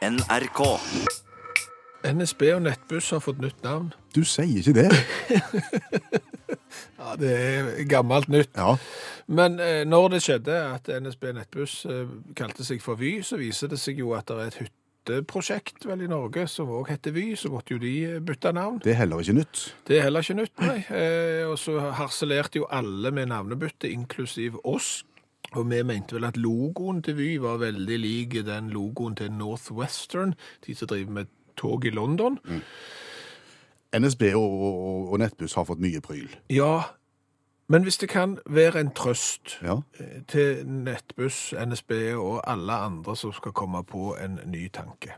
NRK. NSB og Nettbuss har fått nytt navn. Du sier ikke det. Ja, Det er gammelt nytt. Ja. Men eh, når det skjedde at NSB Nettbuss eh, kalte seg for Vy, så viser det seg jo at det er et hytteprosjekt vel i Norge som òg heter Vy. Så måtte jo de eh, bytte navn. Det er heller ikke nytt. Det er heller ikke nytt, nei. Eh, og så harselerte jo alle med navnebytte, inklusiv oss. Og vi mente vel at logoen til Vy var veldig lik den logoen til Northwestern, de som driver med tog i London. NSB og, og, og Nettbuss har fått mye pryl. Ja, men hvis det kan være en trøst Ja. eh, til Nettbuss, NSB og alle andre som skal komme på en ny tanke.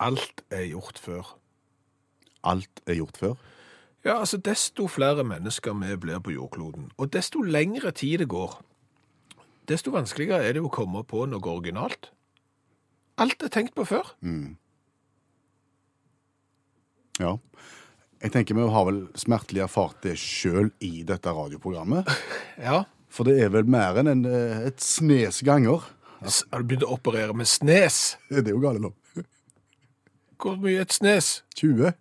Alt er gjort før. Alt er gjort før. Ja, altså desto flere mennesker vi blir på jordkloden, og desto lengre tid det går, desto vanskeligere er det å komme på noe originalt. Alt er tenkt på før. Ja. Jeg tenker vi har vel smertelig erfart det sjøl i dette radioprogrammet. Ja. For det er vel mer enn en, eh, et snes ganger. Har du begynt å operere med snes? Det er jo gale nå. Hvor mye er et snes? 20?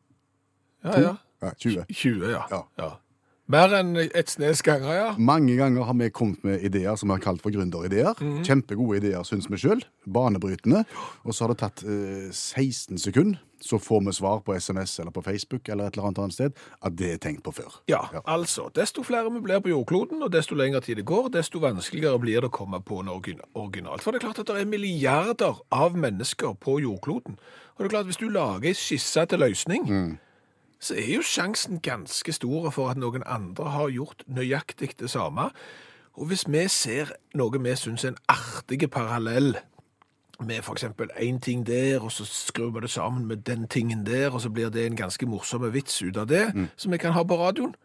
Ja, ja. Ja, 20. 20, ja. Ja. ja. Mer enn et snes ganger, ja. Mange ganger har vi kommet med ideer som vi har kalt for gründerideer. Kjempegode ideer, syns vi sjøl. Banebrytende. Og så har det tatt eh, 16 sekunder, så får vi svar på SMS eller på Facebook eller et eller annet annet sted at det er tenkt på før. Ja, altså, desto flere vi blir på jordkloden, og desto lengre tid det går, desto vanskeligere blir det å komme på noe originalt. For det er klart at det er milliarder av mennesker på jordkloden. Og det er klart, at hvis du lager en skisse til løsning, så er jo sjansen ganske stor for at noen andre har gjort nøyaktig det samme. Og hvis vi ser noe vi syns er en artig parallell med eksempel en ting der, og så skrur vi det sammen med den tingen der, og så blir det en ganske morsom vits ut av det, som vi kan ha på radioen.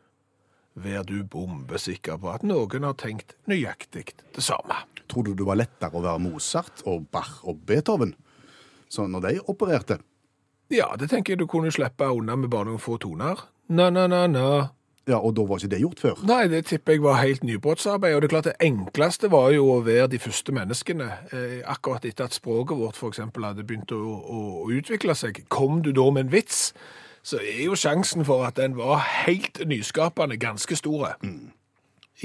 Vær du bombesikker på at noen har tenkt nøyaktig det samme. Tror du det var lettere å være Mozart og Bach og Beethoven så når de opererte? Ja, det tenker jeg du kunne slippe unna med bare noen få toner. Na, na, na, na. Ja, Og da var ikke det gjort før? Nei, det tipper jeg var helt nybrottsarbeid, og det er klart det enkleste var jo å være de første menneskene. Eh, akkurat etter at språket vårt eksempel hadde begynt å, å, å utvikle seg. Kom du da med en vits, så er jo sjansen for at den var helt nyskapende ganske store.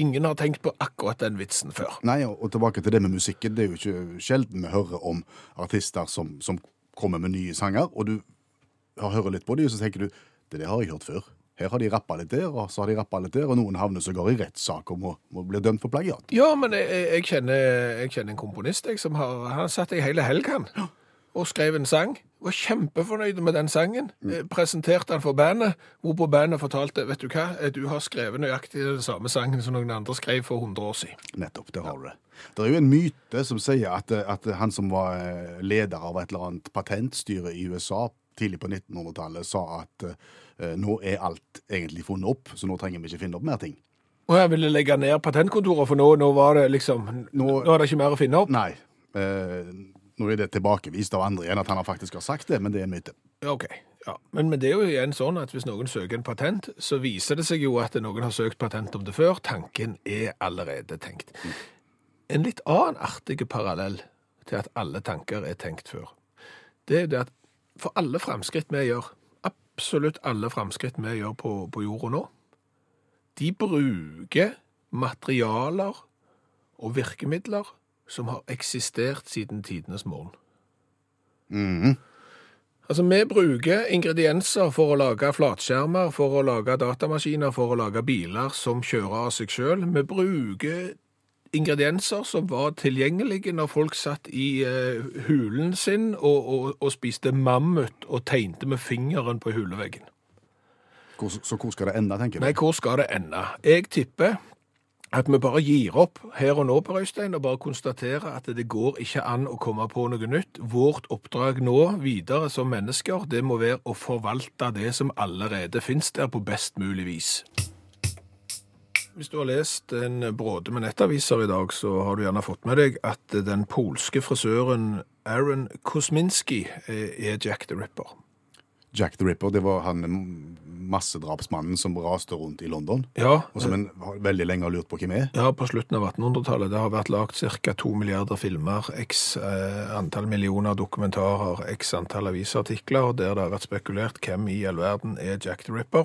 Ingen har tenkt på akkurat den vitsen før. Nei, og og tilbake til det med musikken. Det er jo ikke sjelden vi hører om artister som, som kommer med nye sanger, og du har hører litt på dem, og så tenker du det der har jeg hørt før. Her har de rappa litt der, og så har de rappa litt der, og noen havner sågar i rettssak og må, må bli dømt for plagiat. Ja, men jeg, jeg- kjenner, jeg kjenner en komponist jeg, som har har satt ei hele helg han, og skrev en sang. Var kjempefornøyd med den sangen. Mm. Presenterte han for bandet, hvorpå bandet fortalte vet du hva, Eh, du har skrevet nøyaktig den samme sangen som noen andre skrev for 100 år siden. Nettopp, Det har du det. Det er jo en myte som sier at, at han som var eh, leder av et eller annet patentstyre i USA tidlig på 1900-tallet, sa at eh, nå er alt egentlig funnet opp, så nå trenger vi ikke finne opp mer ting. Og jeg ville legge ned patentkontoret, for nå, nå var det liksom nå, Nå- er det ikke mer å finne opp. Nei. Eh, nå er det tilbakevist av andre igjen at han faktisk har sagt det, men det er en myte. Ok, ja. Men, men det er jo igjen sånn at hvis noen søker en patent, så viser det seg jo at noen har søkt patent om det før. Tanken er allerede tenkt. En litt annen artig parallell til at alle tanker er tenkt før, det er det at for alle framskritt vi gjør, absolutt alle framskritt vi gjør på, på jorda nå, de bruker materialer og virkemidler som har eksistert siden tidenes morgen. Altså, vi bruker ingredienser for å lage flatskjermer, for å lage datamaskiner, for å lage biler som kjører av seg selv. Vi bruker ingredienser som var tilgjengelige når folk satt i eh, hulen sin og, og, og spiste mammut og tegnte med fingeren på huleveggen. Hvor, så hvor skal det ende, tenker du? Nei, hvor skal det ende? Jeg tipper at vi bare gir opp her og nå, Per Øystein, og bare konstaterer at det går ikke an å komme på noe nytt. Vårt oppdrag nå videre som mennesker, det må være å forvalte det som allerede finnes der på best mulig vis. Hvis du har lest en bråde med nettaviser i dag, så har du gjerne fått med deg at den polske frisøren Aaron Kosminski er Jack the Ripper. Jack the Ripper, det var han massedrapsmannen som raste rundt i London, Ja, og som en veldig lenge har lurt på hvem er. ja, på slutten av 1800-tallet. Det har vært lagt ca. to milliarder filmer, x eh, antall millioner dokumentarer, x antall avisartikler, der det har vært spekulert hvem i all verden er Jack the Ripper.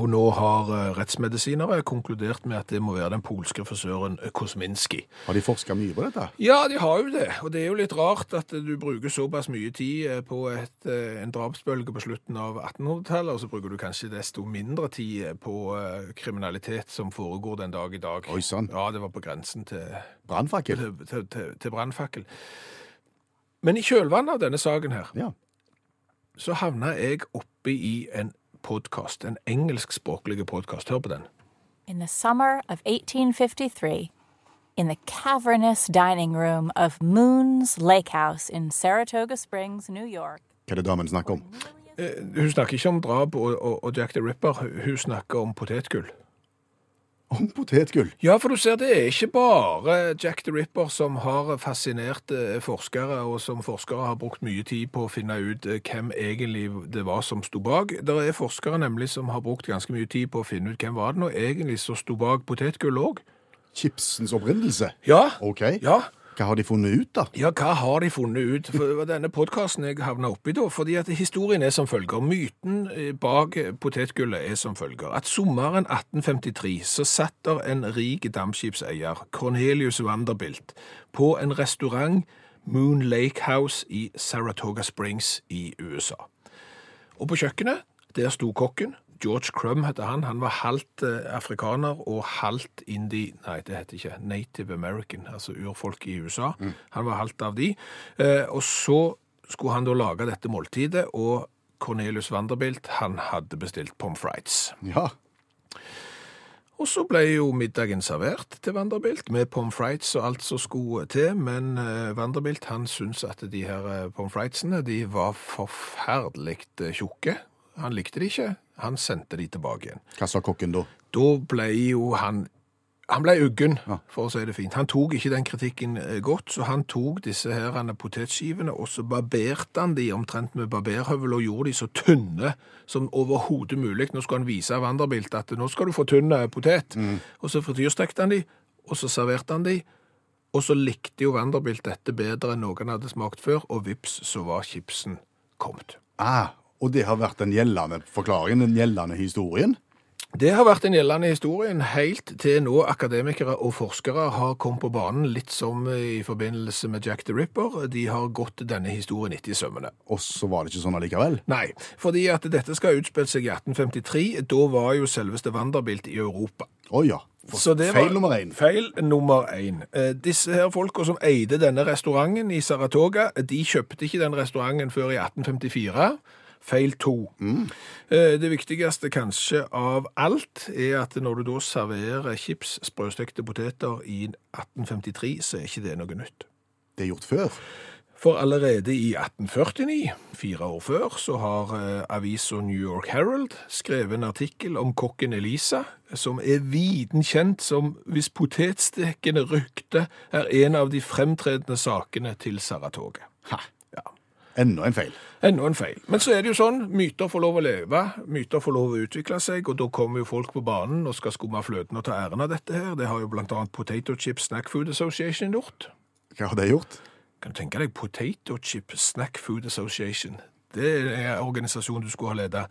Og nå har eh, rettsmedisinere konkludert med at det må være den polske frisøren Kosminski. Har de forska mye på dette? Ja, de har jo det. Og det er jo litt rart at du bruker såpass mye tid eh, på et, eh, en drapsbølge på slutten av 1800-tallet, og så bruker du kanskje desto mindre tid eh, på eh, kriminalitet som foregår den dag i dag. Oi sann. Ja, det var på grensen til, Brannfakkel? til, til, til, til brannfakkel. Men i kjølvannet av denne saken her, Ja. så havna jeg oppe i en podkast, en engelskspråklig podkast. Hør på den. In the summer of 1853, in the cavernous dining room of Moon's Lake House in Saratoga Springs, New York. Hva er det damen snakker om? Eh, Hun snakker ikke om drap og, og, og Jack the Ripper, hun snakker om potetgull. Om potetgull. Ja, for du ser, det er ikke bare Jack the Ripper som har fascinert eh, forskere, og som forskere har brukt mye tid på å finne ut eh, hvem egentlig det var som sto bak. Det er forskere nemlig som har brukt ganske mye tid på å finne ut hvem var det nå egentlig som sto bak potetgull òg. Chipsens opprinnelse. Ja. OK. Ja. Hva har de funnet ut, da? Ja, hva har de funnet ut? For det var denne podkasten jeg havna oppi da, fordi at historien er som følger. Myten eh, bak potetgullet er som følger. At sommeren 1853 så satt der en rik dampskipseier, Cornelius Vanderbilt, på en restaurant, Moon Lake House i Saratoga Springs i USA. Og på kjøkkenet, der sto kokken. George Crum heter han. Han var halvt eh, afrikaner og halvt indi... Nei, det heter ikke Native American, altså urfolk i USA. Han var halvt av de. Eh, og så skulle han da lage dette måltidet, og Cornelius Vanderbilt, han hadde bestilt pommes frites. Ja. Og så ble jo middagen servert til Vanderbilt, med pommes frites og alt som skulle til, men eh, Vanderbilt han syntes at de her pommes fritesene de var forferdelig tjukke. Han likte de ikke, han sendte de tilbake igjen. Hva sa kokken da? Da ble jo han han ble uggen, Ja. for å si det fint. Han tok ikke den kritikken eh, godt, så han tok disse her potetskivene, og så barberte han de omtrent med barberhøvel, og gjorde de så tynne som overhodet mulig. Nå skal han vise Vanderbilt at nå skal du få tynn potet. potet. Og så frityrstekte han de, og så serverte han de, og så likte jo Vanderbilt dette bedre enn noen hadde smakt før, og vips, så var chipsen kommet. Ah, og det har vært den gjeldende forklaringen, den gjeldende historien? Det har vært den gjeldende historien helt til nå akademikere og forskere har kommet på banen, litt som i forbindelse med Jack the Ripper. De har gått denne historien etter i sømmene. Og så var det ikke sånn allikevel? Nei, fordi at dette skal ha utspilt seg i 1853. Da var jo selveste Vanderbilt i Europa. Å ja. Det var- feil nummer én. Feil nummer én. Eh, Disse her folka som eide denne restauranten i Saratoga, de kjøpte ikke den restauranten før i 1854. Feil to. Mm. Det viktigste kanskje av alt er at når du da serverer chips, sprøstekte poteter i 1853, så er ikke det noe nytt. Det er gjort før. For allerede i 1849, fire år før, så har eh, avisa New York Herald skrevet en artikkel om kokken Elisa, som er viden kjent som hvis potetstekende rykte er en av de fremtredende sakene til Saratoga. Ha. Enda en feil. Enda en feil. Men så er det jo sånn, myter får lov å leve, myter får lov å utvikle seg, og da kommer jo folk på banen og skal skumme fløten og ta æren av dette her. Det har jo annet Potato Chip Snack Food Association gjort. Hva har det gjort? Kan du tenke deg Potato Chip Snack Food Association? Det er en organisasjon du skulle ha ledet.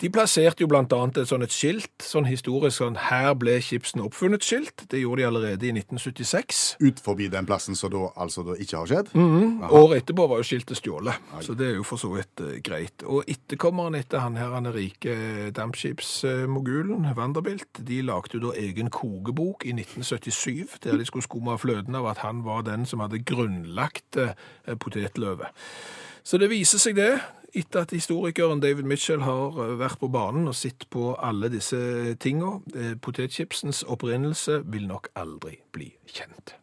De plasserte jo blant annet et sånn et skilt, sånn historisk sånn, her ble chipsen oppfunnet skilt. Det gjorde de allerede i 1976. Ut forbi den plassen som da altså da ikke har skjedd? Året etterpå var jo skiltet stjålet, så det er jo for så vidt uh, greit. Og etterkommeren etter han her, han rike dampskipsmogulen, Vanderbilt, de lagde jo da egen kokebok i 1977, der de skulle skumme fløten av at han var den som hadde grunnlagt uh, potetløvet. Så det viser seg det, etter at historikeren David Mitchell har eh, vært på banen og sett på alle disse tinga. Eh, Potetchipsens opprinnelse vil nok aldri bli kjent.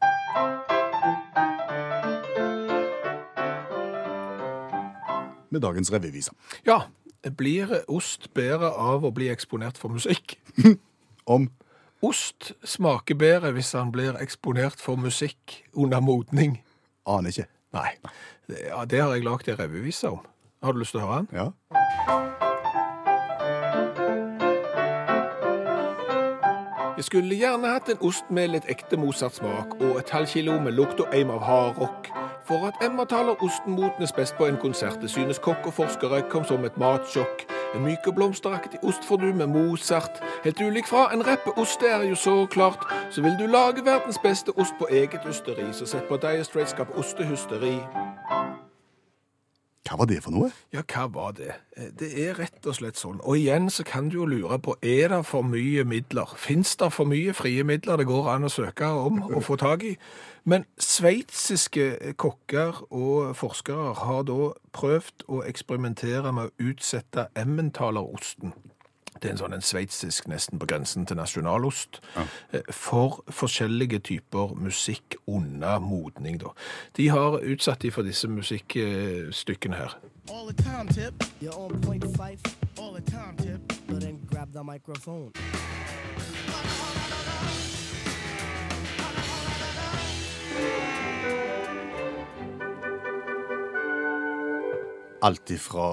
Med dagens revyvise. Ja, blir ost bedre av å bli eksponert for musikk? Om Ost smaker bedre hvis han blir eksponert for musikk under modning. aner ikke. Nei, det, ja, det har jeg lagd en revyvise om. Har du lyst til å høre den? Ja. Jeg skulle gjerne hatt en ost med litt ekte Mozart-smak og et halvt kilo med lukt og eim av hardrock. For at Emma taler osten motnes best på en konsert, det synes kokk og forskere kom som et matsjokk. En myk og blomsteraktig ost får du med Mozart. Helt ulik fra en rappeost, det er jo så klart. Så vil du lage verdens beste ost på eget ysteri, så sett på Dye Straits skap ostehysteri. Hva var det for noe? Ja, hva var det? Eh, Det er rett og slett sånn. Og igjen så kan du jo lure på, er det for mye midler? Fins det for mye frie midler det går an å søke om og få tak i? Men sveitsiske kokker og forskere har da prøvd å eksperimentere med å utsette emmentaler-osten. Det er en sånn en sveitsisk, nesten på grensen til nasjonalost, Ja. for forskjellige typer musikk under modning. Da. De har utsatt de for disse musikkstykkene her. All the time, tip. You're on point five. All the time, tip. So then grab the microphone. Alt ifra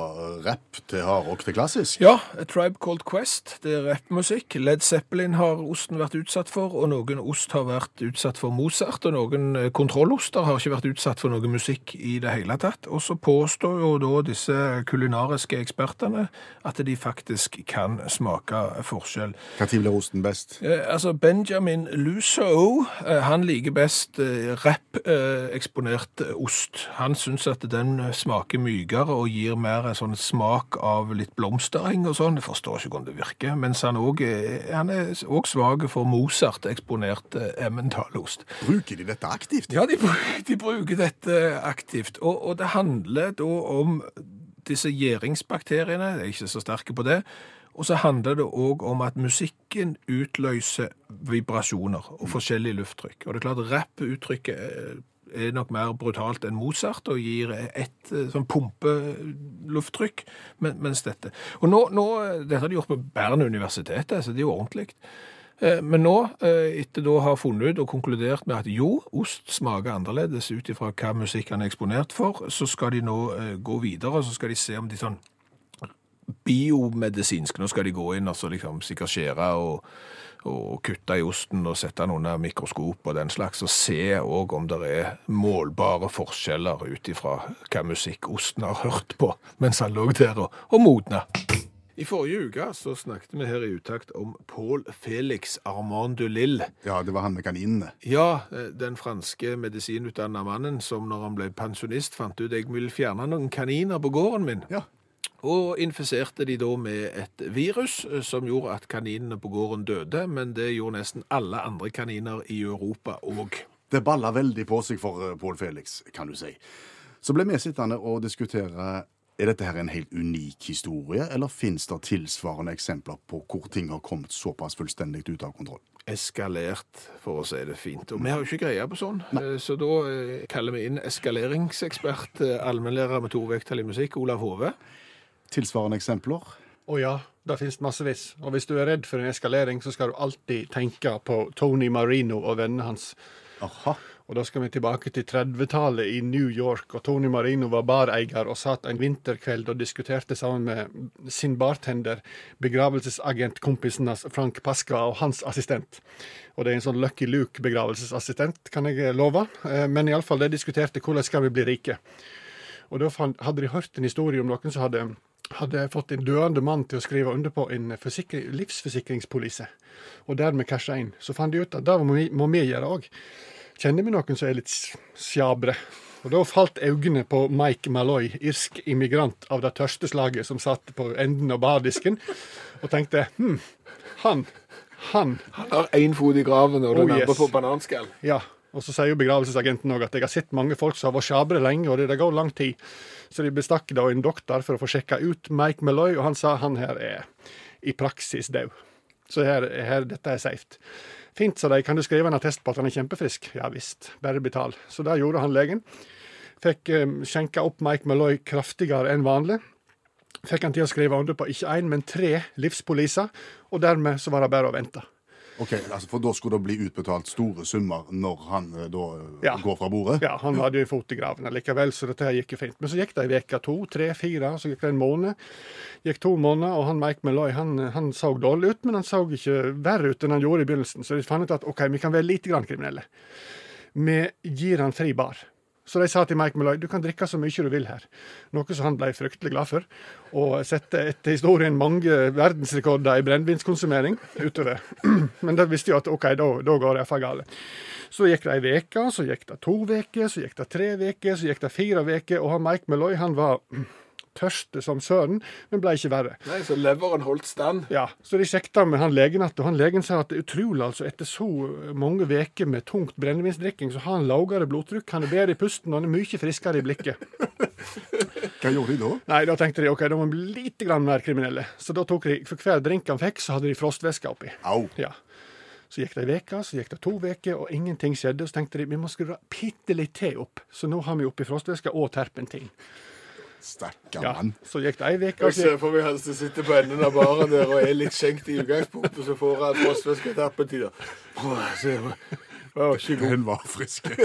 rapp til hardrock til klassisk? Ja, A Tribe Called Quest, det er rappmusikk. Led Zeppelin har osten vært utsatt for, og noen ost har vært utsatt for Mozart, og noen eh, kontrolloster har ikke vært utsatt for noe musikk i det hele tatt. Og så påstår jo da disse kulinariske ekspertene at de faktisk kan smake forskjell. Når blir osten best? Eh, altså, Benjamin Lusso, eh, han liker best eh, rapp-eksponert eh, ost. Han syns at den smaker mykere og gir mer en sånn smak av litt blomstereng og sånn. Jeg forstår ikke hvordan det virker. Mens han òg er, han er også svak for Mozart-eksponert eh, emmentalost. Bruker de dette aktivt? Ja, de, de bruker dette aktivt. Og, og det handler da om disse gjæringsbakteriene, jeg er ikke så sterke på det. Og så handler det òg om at musikken utløser vibrasjoner og forskjellig lufttrykk. Og det er klart rapp-uttrykket eh, er nok mer brutalt enn Mozart og gir et eh, sånn pumpelufttrykk, men, mens dette Og nå, nå, Dette har de gjort på Bern universitetet, så det er jo ordentlig. Eh, Men nå, eh, etter da å ha funnet ut og konkludert med at jo, ost smaker annerledes ut ifra hva musikk han er eksponert for, så skal de nå eh, gå videre, og så skal de se om de sånn biomedisinsk, nå skal de gå inn og så liksom sikkert skjære og, og kutte i osten og sette den under mikroskop og den slags, og se òg om det er målbare forskjeller ut ifra hva musikk osten har hørt på mens han lå der og, og modna. I forrige uke så snakket vi her i utakt om Paul Felix Armand de Lille. Ja, det var han med kaninene. Ja, eh, den franske medisinutdanna mannen som når han ble pensjonist fant ut jeg ville fjerne noen kaniner på gården min. Ja. Og infiserte de da med et virus eh, som gjorde at kaninene på gården døde, men det gjorde nesten alle andre kaniner i Europa òg. Det balla veldig på seg for eh, Pål Felix, kan du si. Så ble vi sittende og diskutere er dette her en helt unik historie, eller fins det tilsvarende eksempler på hvor ting har kommet såpass fullstendig ut av kontroll? Eskalert, for å si det fint. Og vi har jo ikke greie på sånn, Nei. så da eh, kaller vi inn eskaleringsekspert, eh, allmennlærer med to vekttall i musikk, Olav Hove. Tilsvarende eksempler? Å ja, det finnes massevis. Og hvis du er redd for en eskalering, så skal du alltid tenke på Tony Marino og vennene hans. Aha. Og da skal vi tilbake til 30-tallet i New York, og Tony Marino var bareier og satt en vinterkveld og diskuterte sammen med sin bartender, begravelsesagentkompisen hans Frank Pasca og hans assistent. Og det er en sånn Lucky Luke-begravelsesassistent, kan jeg love. Eh, Men iallfall, de diskuterte hvordan skal vi bli rike. Og da hadde de hørt en historie om noen som hadde, hadde fått en døende mann til å skrive under på en livsforsikringspolise, og dermed casha inn. Så fant de ut at det må vi, må vi gjøre òg. Kjenner vi noen som er litt sjabre? Og da falt øynene på Mike Malloy, irsk immigrant av det tørste slaget, som satt på enden av bardisken, og tenkte hm, han, han Han har én fot i graven og den Oh, andre yes. på bananskall. ja, og så sier jo begravelsesagenten òg at jeg har sett mange folk som har vært sjabre lenge, og det, det går lang tid. Så de bestakk da en doktor for å få sjekka ut Mike Malloy, og han sa han her er i praksis død. Så her, her, dette er safe. Fint, sa de. Kan du skrive en attest på at han er kjempefrisk? Ja visst, bare betal. Så det gjorde han legen. Fikk eh, skjenka opp Mike Malloy kraftigere enn vanlig. Fikk han til å skrive under på ikke én, men tre livspoliser, og dermed så var det bare å vente. Ok, altså For da skulle det bli utbetalt store summer når han eh, da eh, Ja. går fra bordet? Ja, han hadde jo en fot i graven likevel, så dette her gikk jo fint. Men så gikk det ei uke, to, tre, fire, så gikk det en måned. Gikk to måneder, og han Mike Malloy han, han så dårlig ut, men han så ikke verre ut enn han gjorde i begynnelsen. Så de fant ut at OK, vi kan være lite grann kriminelle. Vi gir han fri bar. Så de sa til Mike Malloy du kan drikke så mye du vil her. Noe som han ble fryktelig glad for. Og sette etter historien mange verdensrekorder i brennevinskonsumering utover. Men da visste jo at OK, da, da går det iallfall galt. Så gikk det ei uke, så gikk det to uker, så gikk det tre uker, så gikk det fire uker. Og Mike Malloy han var tørste som søren, men ble ikke verre. Nei, så leveren holdt stand. Ja, Så de sjekka med han legen at, og han legen sa at det er utrolig, altså, etter så mange uker med tungt brennevinsdrikking, så har han lavere blodtrykk, han er bedre i pusten, og han er mye friskere i blikket. Hva gjorde de da? Nei, da tenkte de ok, da må vi bli litt mer kriminelle. Så da tok de, for hver drink han fikk, så hadde de frostvæske oppi. Au. Ja. Så gikk det ei uke, så gikk det to uker, og ingenting skjedde. Så tenkte de vi må skru bitte litt til opp. Så nå har vi oppi frostvæske og terpentin. Stakkar Ja. mann. Så gikk det ei uke, Jeg ser for meg han som sitter på enden av baren der og er litt skjenkt i utgangspunktet, så får han frostvæske til. Den var frisk.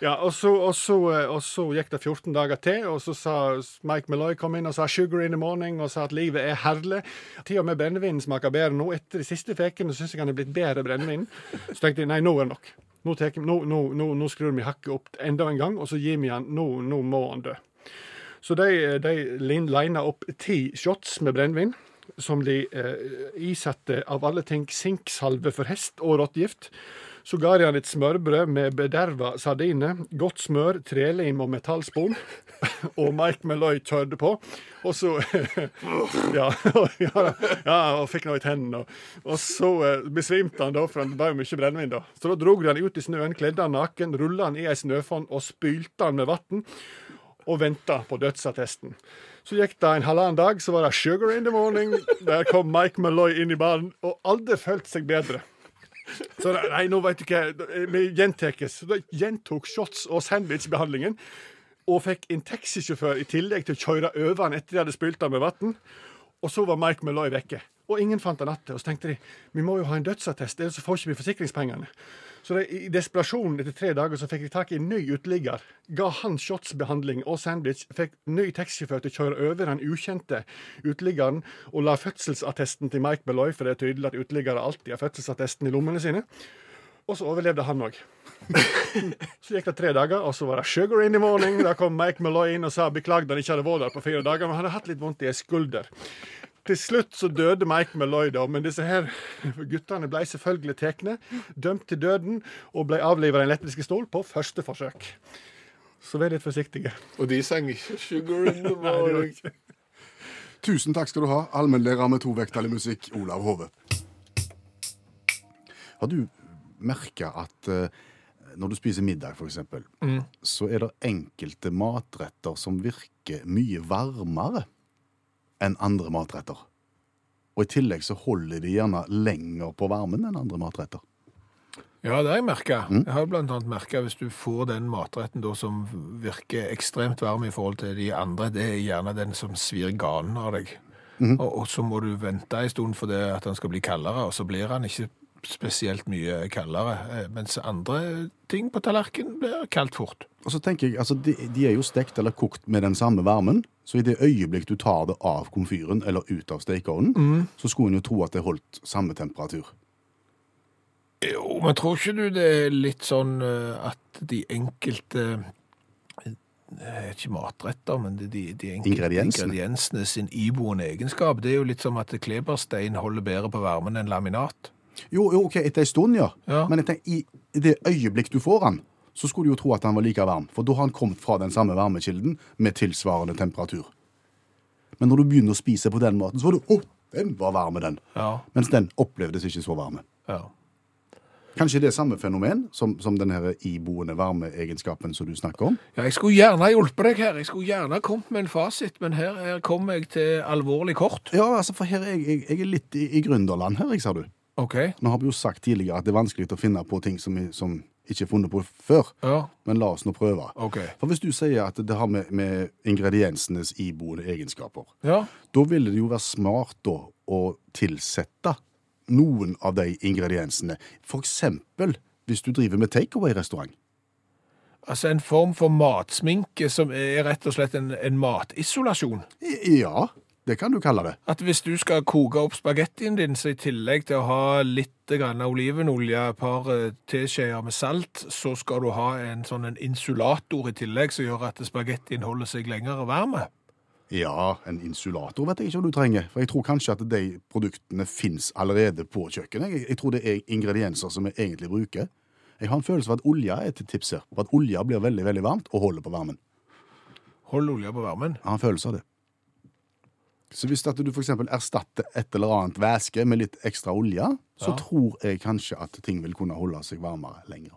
Ja, og så, og, så, eh, og så gikk det 14 dager til, og så sa Mike Malloy kom inn og sa 'sugar in the morning', og sa at livet er herlig. Til og med brennevinen smaker bedre nå. Etter de siste ukene syns jeg han er blitt bedre brennevin. Så tenkte jeg nei, nå er det nok. Nå, tek, nå, nå, nå, nå skrur vi hakket opp enda en gang, og så gir vi han Nå, nå må han dø. Så de, de lina opp ti shots med brennevin, som de eh, isatte av alle ting sinksalve for hest og rottegift. Så ga de han et smørbrød med bederva sardiner, godt smør, trelim og metallspon. Og Mike Malloy kjørte på. Og så ja, ja, ja, og fikk noe i tennene. Og, og så eh, besvimte han da, for han jo mye brennevin da. Så da drog de han ut i snøen, kledde han naken, rulla han i ei snøfonn og spylte han med vann. Og venta på dødsattesten. Så gikk det en halvannen dag, så var det 'Sugar in the morning'. Der kom Mike Malloy inn i banen, og aldri følte seg bedre. Så nei, nå vet du hva, vi gjentekes. Så da gjentok shots- og sandwichbehandlingen. Og fikk en taxisjåfør i tillegg til å kjøre over han etter de hadde spylt han med vann. Og så var Mike Malloy vekke. Og ingen fant han igjen. Og så tenkte de vi må jo ha en dødsattest, ellers får ikke vi forsikringspengene. Så de, i desperasjonen etter tre dager så fikk de tak i en ny uteligger. Ga han shotsbehandling og sandwich. Fikk ny taxisjåfør til å kjøre over den ukjente uteliggeren og la fødselsattesten til Mike Malloy, for det er tydelig at uteliggere alltid har fødselsattesten i lommene sine. Og så overlevde han òg. Så gikk det tre dager, og så var det 'sugar in the morning'. Da kom Mike Malloy inn og sa beklagde han ikke hadde vært der på fire dager, men han hadde hatt litt vondt i ei skulder. Til slutt så døde Mike Malloy, da, men disse her guttene ble selvfølgelig tatt, dømt til døden og ble avlivet i en elektrisk stol på første forsøk. Så vær litt forsiktige. Og de sang ikke 'Sugar in the morning'. Tusen takk skal du ha, allmennlærer med tovektig musikk, Olav Hove. Har du merka at eh, når du spiser middag, f.eks., eksempel, så er det enkelte matretter som virker mye varmere enn andre matretter? Og i tillegg så holder de gjerne lenger på varmen enn andre matretter. Ja, det har jeg merka. Jeg har blant annet merka hvis du får den matretten da som virker ekstremt varm i forhold til de andre, det er gjerne den som svir ganen av deg. og, og så må du vente en stund for det at den skal bli kaldere, og så blir han ikke spesielt mye kaldere. eh, Mens andre ting på tallerkenen blir kaldt fort. Og så tenker jeg, altså de, de er jo stekt eller kokt med den samme varmen, så i det øyeblikk du tar det av komfyren eller ut av stekeovnen, så skulle en jo tro at det holdt samme temperatur. Jo, men tror ikke du det er litt sånn eh, at de enkelte eh, ikke matretter, men de, de, de enkelte Ingrediensene. ingrediensene sin iboende egenskap. Det er jo litt som at kleberstein holder bedre på varmen enn laminat. Jo, jo, ok, etter en stund, ja. Ja. Men tenker, i det øyeblikk du får han, så skulle du jo tro at han var like varm, for da har han kommet fra den samme varmekilden med tilsvarende temperatur. Men når du begynner å spise på den måten, så var du, åh, den var varme den. Ja, Mens den opplevdes ikke så varme. ja. Kanskje det er samme fenomen som, som den iboende varmeegenskapen som du snakker om? Ja, jeg skulle gjerne hjulpet deg her. Jeg skulle gjerne kommet med en fasit, men her, her kom jeg til alvorlig kort. Ja, altså, for her er jeg, jeg, jeg er litt i, i gründerland her, jeg, sa du. OK. Nå har vi jo sagt tidligere at det er vanskelig å finne på ting som, som ikke funnet på før. Ja, Men la oss nå prøve. Okay. For hvis du sier at det har med, med ingrediensenes iboende egenskaper, Ja, da ville det jo være smart da å tilsette noen av de ingrediensene. For eksempel hvis du driver med takeaway-restaurant. Altså en form for matsminke som er rett og slett en, en matisolasjon. Ja, det kan du kalle det. At hvis du skal koke opp spagettien din, så i tillegg til å ha litt grann olivenolje, et par eh, teskjeer med salt, så skal du ha en sånn en insulator i tillegg som gjør at spagettien holder seg lenger varm. Ja, en insulator vet jeg ikke om du trenger. For jeg tror kanskje at de produktene fins allerede på kjøkkenet. Jeg, jeg tror det er ingredienser som vi egentlig bruker. Jeg har en følelse av at olje er et tips her. For at olje blir veldig veldig varmt og holder på varmen. Hold olja på varmen. Jeg har en følelse av det. Så hvis at du f.eks. erstatter et eller annet væske med litt ekstra olje, så Ja. tror jeg kanskje at ting vil kunne holde seg varmere lenger.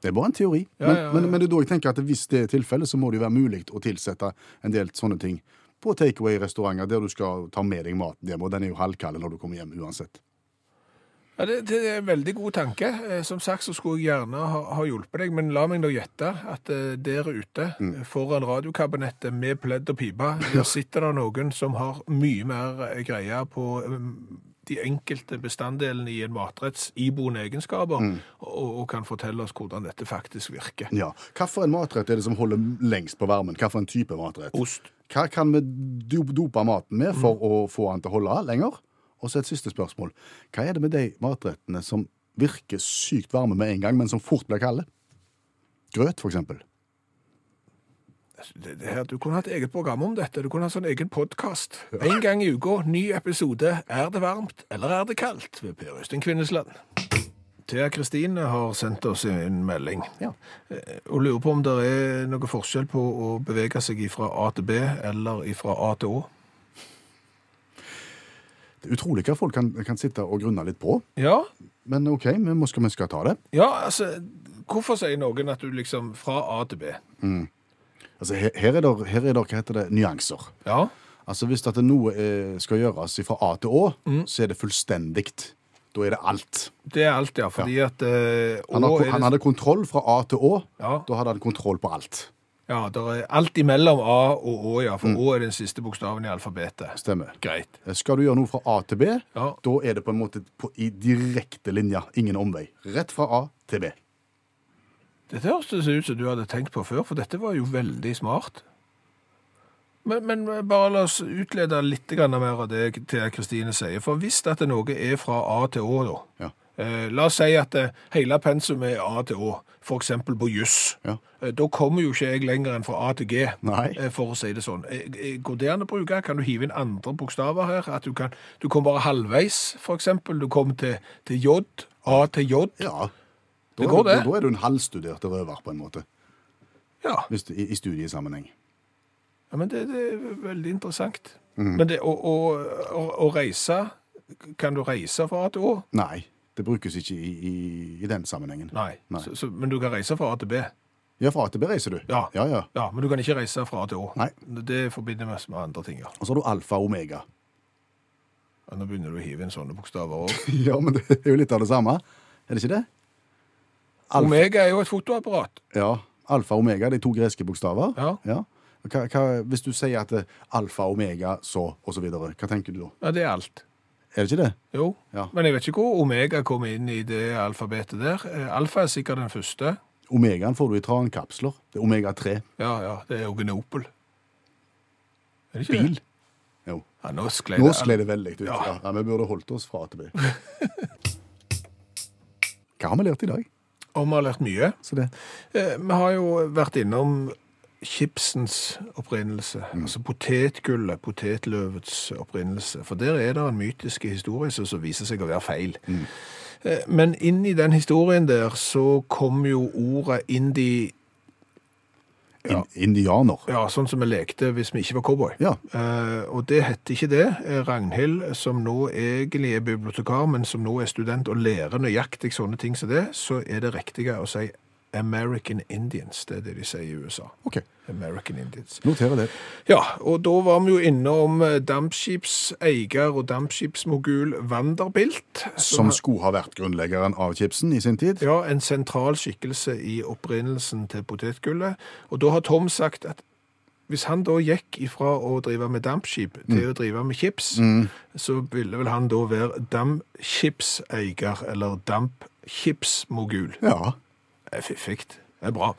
Det er bare en teori. Ja, men, ja, ja. Men, men det er da jeg tenker at hvis det er tilfellet, så må det jo være mulig å tilsette en del sånne ting på takeaway-restauranter der du skal ta med deg maten hjem, og den er jo halvkald når du kommer hjem uansett. Ja, det, det er en veldig god tanke. Eh, Som sagt så skulle jeg gjerne ha, ha hjulpet deg, men la meg nå gjette at uh, der ute, mm. foran radiokabinettet med pledd og pipe, der sitter det noen som har mye mer eh, greie på um, de enkelte bestanddelene i en matretts iboende egenskaper, og, og kan fortelle oss hvordan dette faktisk virker. Ja. Hvilken matrett er det som holder lengst på varmen? Hvilken type matrett? Ost. Hva kan vi dope maten med for å få den til å holde lenger? Og så et siste spørsmål. Hva er det med de matrettene som virker sykt varme med en gang, men som fort blir kalde? Grøt, for eksempel. Det, det her, du kunne hatt eget program om dette. Du kunne hatt sånn egen podkast. En gang i uka, ny episode. Er det varmt, eller er det kaldt? Ved Per Øystein Kvinnesland. Thea Kristine har sendt oss en melding Ja. eh, og lurer på om det er noe forskjell på å bevege seg fra A til B eller fra A til Å. Det er utrolig hva folk kan, kan sitte og grunne litt på. Ja, Men OK, vi må- skal, vi skal ta det. ja, altså Hvorfor sier noen at du liksom fra A til B? Altså, her, her er det, her er det hva heter det, nyanser. Ja, Altså, Hvis at noe eh, skal gjøres fra A til Å, Mm. så er det fullstendig. Da er det alt. det er alt, ja. Fordi at eh, Han, har, han det, hadde kontroll fra A til Å. Ja. Da hadde han kontroll på alt. Ja, det er alt imellom A og Å, ja. For Å er den siste bokstaven i alfabetet. Stemmer. Greit. Eh, Skal du gjøre noe fra A til B, Ja. da er det på en måte på, i direkte linje, ingen omvei. Rett fra A til B. Dette høres ut som du hadde tenkt på før, for dette var jo veldig smart. Men, men bare la oss utlede litt mer av det Kristine sier. For hvis at noe er fra A til Å, da. Ja. Eh, la oss si at eh, hele pensumet er A til Å, eksempel på juss. Ja. Eh, da kommer jo ikke jeg lenger enn fra A til G, Nei. for å si det sånn. Går det an å bruke? Kan du hive inn andre bokstaver her? At du, kan, du kommer bare halvveis, eksempel. Du kommer til, til J, A til J. Ja. Da, Det går, det. Da, da er du en halvstudert røver, på en måte, Ja. hvis i, i studiesammenheng. Ja, men det, det er veldig interessant. Mm. Men det å, å, å, å reise Kan du reise fra A til Å? Nei, det brukes ikke i, i, i den sammenhengen. Nei. Nei. Så, så, men du kan reise fra A til B? Ja, fra A til B reiser du. Ja. ja, ja. Ja, Men du kan ikke reise fra A til Å? Nei. Det forbinder vi med andre ting, ja. Og så har du alfa og omega. Ja, Nå begynner du å hive inn sånne bokstaver òg. Ja, men det er jo litt av det samme. Er det ikke det? Alfa, Omega er jo et fotoapparat. ja, alfa og omega, de to greske bokstaver. Ja. Hva, hva, hvis du sier at er alfa, omega, så og så videre, hva tenker du da? Ja, det er alt. Er det ikke det? Jo. Ja. Men jeg vet ikke hvor omega kommer inn i det alfabetet der. Eh, Alfa er sikkert den første. Omegaen får du i trankapsler. Det er omega 3. Ja, ja, det er Eugenopel. Er det ikke Bil. det? Jo. Ja, nå sklei Nå det. skled det veldig ut. Ja. Ja. Ja, vi burde holdt oss fra AtB. Hva har vi lært i dag? Og vi har lært mye. Så det. Eh, Vi har jo vært innom chipsens opprinnelse, altså potetgullet, potetløvets opprinnelse. For der er det en mytisk historie som viser seg å være feil. Mm. Men inn i den historien der så kom jo ordet indi, In, indianer. ja, sånn som vi lekte hvis vi ikke var cowboy. Ja. Eh, og det heter ikke det. Eh, Ragnhild, som nå egentlig er bibliotekar, men som nå er student og lærer nøyaktig sånne ting som det, så er det riktige å si American Indians. Det er det de sier i USA. OK. American Indians. Noterer det. Ja, og da var vi jo innom eh, dampskipseier og dampskipsmogul Vanderbilt. Som skulle ha vært grunnleggeren av chipsen i sin tid. Ja, en sentral skikkelse i opprinnelsen til potetgullet. Og da har Tom sagt at hvis han da gikk ifra å drive med dampskip til å drive med chips, så ville vel han da være dampskipseier eller dampskipsmogul. Ja. Det er fiffig. Det er bra.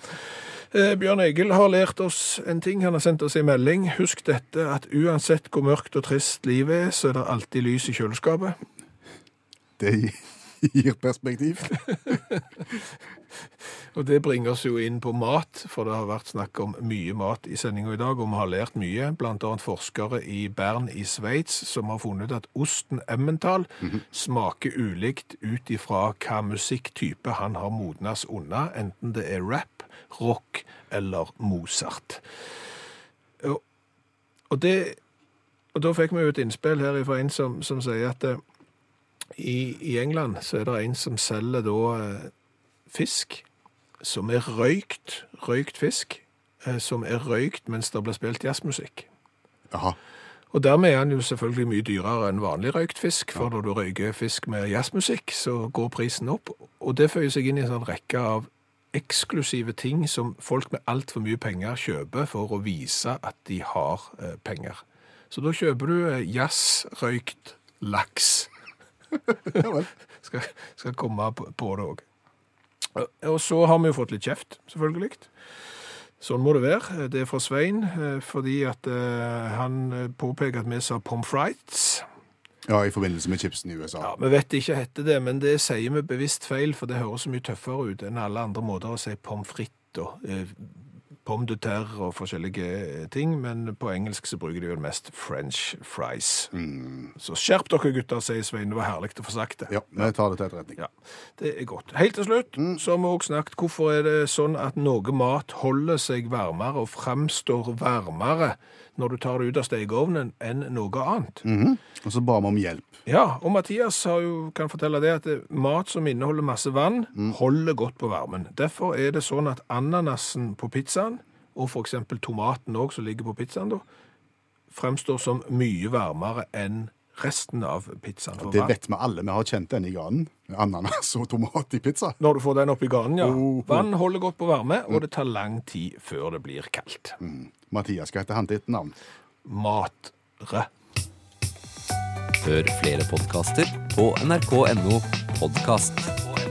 Eh, Bjørn Egil har lært oss en ting. Han har sendt oss en melding. Husk dette at uansett hvor mørkt og trist livet er, så er det alltid lys i kjøleskapet. Det gir perspektiv. Og det bringer oss jo inn på mat, for det har vært snakk om mye mat i sendinga i dag, og vi har lært mye. Annet forskere i Bern i Sveits som har funnet at osten Emmental smaker ulikt ut ifra hva musikktype han har modnes unna, enten det er rap, rock eller Mozart. Og, og, det, og da fikk vi jo et innspill her fra en som, som sier at eh, i, i England så er det en som selger da eh, fisk som er røykt, røykt fisk, eh, som er røykt mens det blir spilt jazzmusikk. Aha. Og dermed er han jo selvfølgelig mye dyrere enn vanlig røykt fisk, for når du røyker fisk med jazzmusikk, så går prisen opp. Og det føyer seg inn i en sånn rekke av eksklusive ting som folk med altfor mye penger kjøper for å vise at de har eh, penger. Så da kjøper du jazzrøykt laks. Ja vel. skal, skal komme på, på det òg. Og så har vi jo fått litt kjeft, selvfølgelig. Sånn må det være. Det er fra Svein, eh, fordi at eh, han eh, påpeker at vi sa pommes frites. Ja, i forbindelse med chipsen i USA. Ja, Vi vet ikke hette det, men det sier vi bevisst feil, for det høres så mye tøffere ut enn alle andre måter å si pommes frites og pomme de terre og forskjellige eh, ting, men på engelsk så bruker de vel mest french fries. Så skjerp dere gutter, sier Svein. Det var herlig å få sagt det. Ja, vi tar det til etterretning. Ja, det er godt. Helt til slutt så har vi også snakket hvorfor er det sånn at noe mat holder seg varmere og fremstår varmere når du tar det ut av stekeovnen enn noe annet. Og så ba vi om hjelp. Ja, og Mathias har jo, kan fortelle det at mat som inneholder masse vann, holder godt på varmen. Derfor er det sånn at ananasen på pizzaen, og eksempel tomaten også som ligger på pizzaen da, fremstår som mye varmere enn resten av pizzaen. Det vet vi alle. Vi har kjent den i ganen. Ananas og tomat i pizza. Når du får den opp i ganen, ja. Oh, oh. Vann holder godt på varme, og det tar lang tid før det blir kaldt. Mathias, hva heter han til etternavn? Matre. Hør flere podkaster på nrk.no podkast.